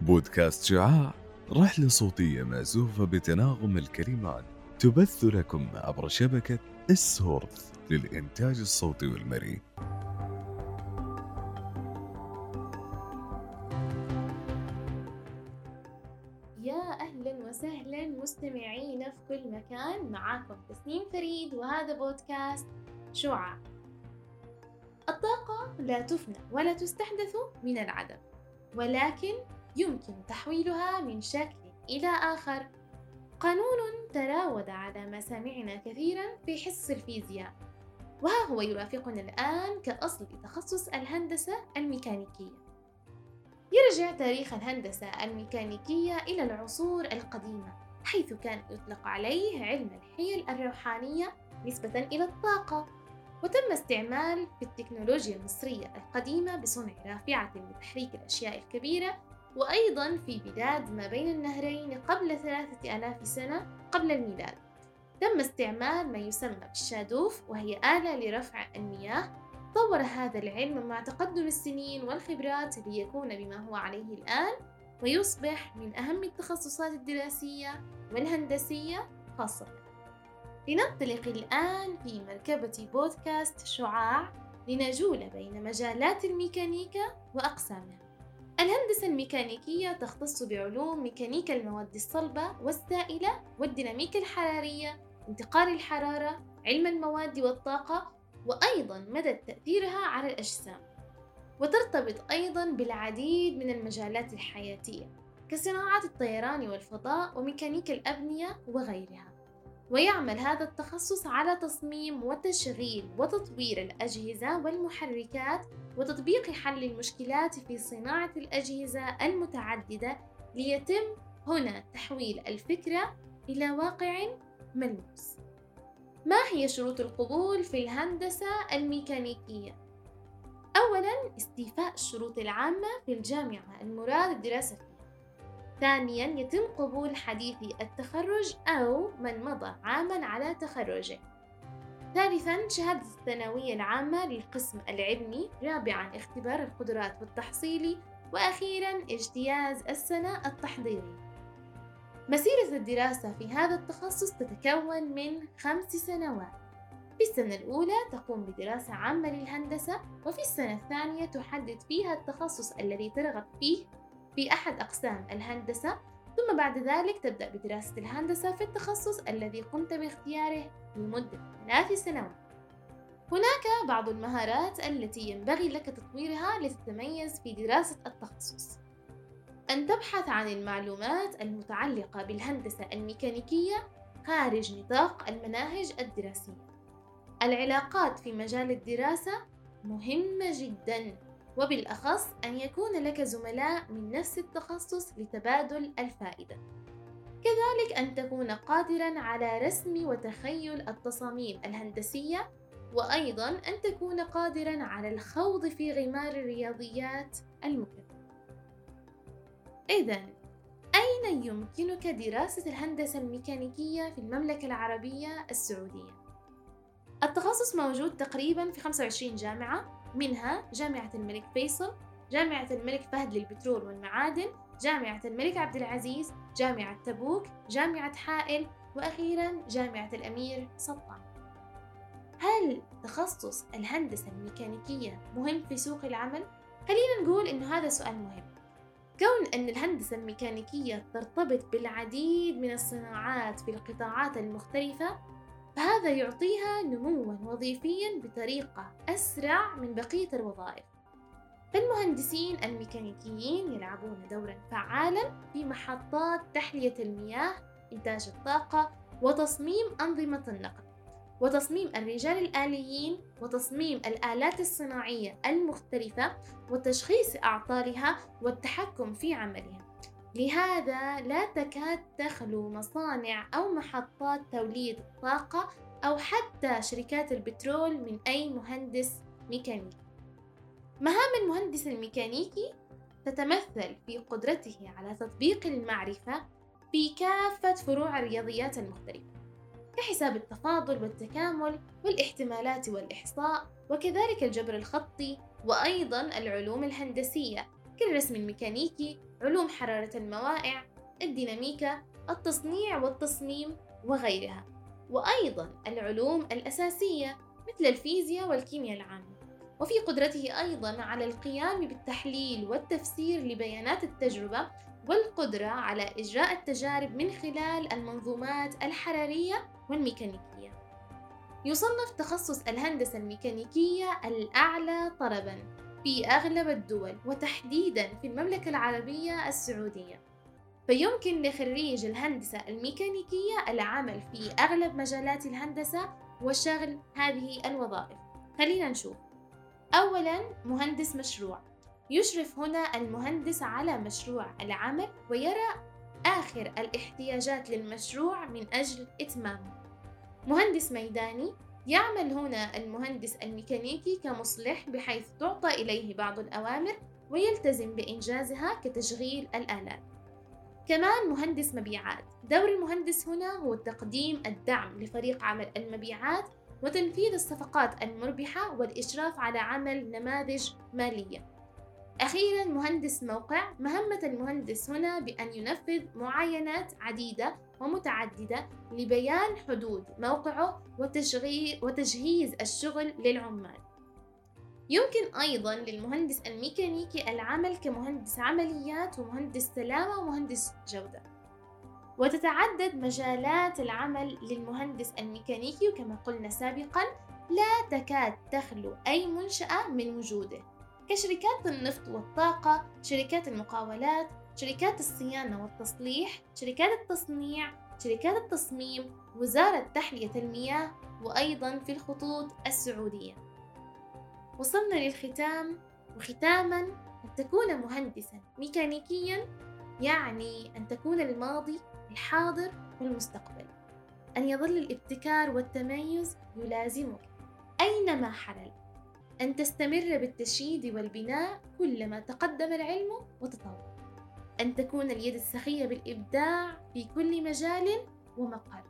بودكاست شعاع رحلة صوتية مأزوفة بتناغم الكلمات تبث لكم عبر شبكة السورث للإنتاج الصوتي والمرئي. يا أهلا وسهلا مستمعينا في كل مكان معاكم تسنيم فريد وهذا بودكاست شعاع. الطاقة لا تفنى ولا تستحدث من العدم ولكن يمكن تحويلها من شكل إلى آخر. قانون تراود على مسامعنا كثيرا في حصص الفيزياء وها هو يرافقنا الآن كأصل تخصص الهندسة الميكانيكية. يرجع تاريخ الهندسة الميكانيكية إلى العصور القديمة حيث كان يطلق عليه علم الحيل الروحانية نسبة إلى الطاقة. وتم استعمال التكنولوجيا المصرية القديمة بصنع رافعة لتحريك الأشياء الكبيرة وأيضا في بلاد ما بين النهرين قبل ثلاثة آلاف سنة قبل الميلاد. تم استعمال ما يسمى بالشادوف وهي آلة لرفع المياه. طور هذا العلم مع تقدم السنين والخبرات ليكون بما هو عليه الآن ويصبح من أهم التخصصات الدراسية والهندسية خاصة. لننطلق الآن في مركبة بودكاست شعاع لنجول بين مجالات الميكانيكا وأقسامها. الهندسة الميكانيكية تختص بعلوم ميكانيكا المواد الصلبة والسائلة والديناميكا الحرارية انتقال الحرارة علم المواد والطاقة وأيضا مدى تأثيرها على الأجسام. وترتبط أيضا بالعديد من المجالات الحياتية كصناعة الطيران والفضاء وميكانيكا الأبنية وغيرها. ويعمل هذا التخصص على تصميم وتشغيل وتطوير الأجهزة والمحركات وتطبيق حل المشكلات في صناعة الأجهزة المتعددة ليتم هنا تحويل الفكرة إلى واقع ملموس. ما هي شروط القبول في الهندسة الميكانيكية؟ أولاً استيفاء الشروط العامة في الجامعة المراد الدراسة فيها. ثانياً يتم قبول حديثي التخرج أو من مضى عاماً على تخرجه. ثالثا شهادة الثانوية العامة للقسم العلمي. رابعا اختبار القدرات والتحصيلي وأخيرا اجتياز السنة التحضيري. مسيرة الدراسة في هذا التخصص تتكون من خمس سنوات. في السنة الأولى تقوم بدراسة عامة للهندسة وفي السنة الثانية تحدد فيها التخصص الذي ترغب فيه في أحد أقسام الهندسة ثم بعد ذلك تبدأ بدراسة الهندسة في التخصص الذي قمت باختياره لمدة ثلاث سنوات. هناك بعض المهارات التي ينبغي لك تطويرها لتتميز في دراسة التخصص. أن تبحث عن المعلومات المتعلقة بالهندسة الميكانيكية خارج نطاق المناهج الدراسية. العلاقات في مجال الدراسة مهمة جدا وبالأخص أن يكون لك زملاء من نفس التخصص لتبادل الفائدة. كذلك أن تكون قادرا على رسم وتخيل التصاميم الهندسية وأيضا أن تكون قادرا على الخوض في غمار الرياضيات المكثفة. إذا أين يمكنك دراسة الهندسة الميكانيكية في المملكة العربية السعودية؟ التخصص موجود تقريبا في 25 جامعة منها جامعة الملك فيصل، جامعة الملك فهد للبترول والمعادن، جامعة الملك عبد العزيز، جامعة تبوك، جامعة حائل، وأخيرا جامعة الأمير سلطان. هل تخصص الهندسة الميكانيكية مهم في سوق العمل؟ خلينا نقول إنه هذا سؤال مهم. كون أن الهندسة الميكانيكية ترتبط بالعديد من الصناعات في القطاعات المختلفة فهذا يعطيها نموا وظيفيا بطريقة أسرع من بقية الوظائف. فالمهندسين الميكانيكيين يلعبون دورا فعالا في محطات تحلية المياه إنتاج الطاقة وتصميم أنظمة النقل وتصميم الرجال الآليين وتصميم الآلات الصناعية المختلفة وتشخيص أعطالها والتحكم في عملها لهذا لا تكاد تخلو مصانع أو محطات توليد الطاقة أو حتى شركات البترول من أي مهندس ميكانيكي. مهام المهندس الميكانيكي تتمثل في قدرته على تطبيق المعرفة في كافة فروع الرياضيات المختلفة. كحساب التفاضل والتكامل والاحتمالات والإحصاء وكذلك الجبر الخطي وأيضا العلوم الهندسية كالرسم الميكانيكي علوم حرارة الموائع الديناميكا التصنيع والتصميم وغيرها. وأيضا العلوم الأساسية مثل الفيزياء والكيمياء العامة. وفي قدرته أيضا على القيام بالتحليل والتفسير لبيانات التجربة والقدرة على إجراء التجارب من خلال المنظومات الحرارية والميكانيكية. يصنف تخصص الهندسة الميكانيكية الأعلى طلبًا في أغلب الدول وتحديدًا في المملكة العربية السعودية. فيمكن لخريج الهندسة الميكانيكية العمل في أغلب مجالات الهندسة وشغل هذه الوظائف. خلينا نشوف. أولاً مهندس مشروع يشرف هنا المهندس على مشروع العمل ويرى آخر الاحتياجات للمشروع من أجل إتمامه. مهندس ميداني يعمل هنا المهندس الميكانيكي كمصلح بحيث تعطى إليه بعض الأوامر ويلتزم بإنجازها كتشغيل الآلات. كمان مهندس مبيعات. دور المهندس هنا هو تقديم الدعم لفريق عمل المبيعات وتنفيذ الصفقات المربحة والإشراف على عمل نماذج مالية. أخيرا مهندس موقع. مهمة المهندس هنا بأن ينفذ معاينات عديدة ومتعددة لبيان حدود موقعه وتجهيز الشغل للعمال. يمكن أيضا للمهندس الميكانيكي العمل كمهندس عمليات ومهندس سلامة ومهندس جودة. وتتعدد مجالات العمل للمهندس الميكانيكي وكما قلنا سابقا لا تكاد تخلو أي منشأة من وجوده. كشركات النفط والطاقة، شركات المقاولات، شركات الصيانة والتصليح، شركات التصنيع، شركات التصميم، وزارة تحلية المياه، وأيضا في الخطوط السعودية. وصلنا للختام. وختاما أن تكون مهندسا. ميكانيكيا يعني أن تكون الماضي الحاضر والمستقبل. أن يظل الابتكار والتميز يلازمك أينما حلل. أن تستمر بالتشييد والبناء كلما تقدم العلم وتطور. أن تكون اليد السخية بالإبداع في كل مجال ومقر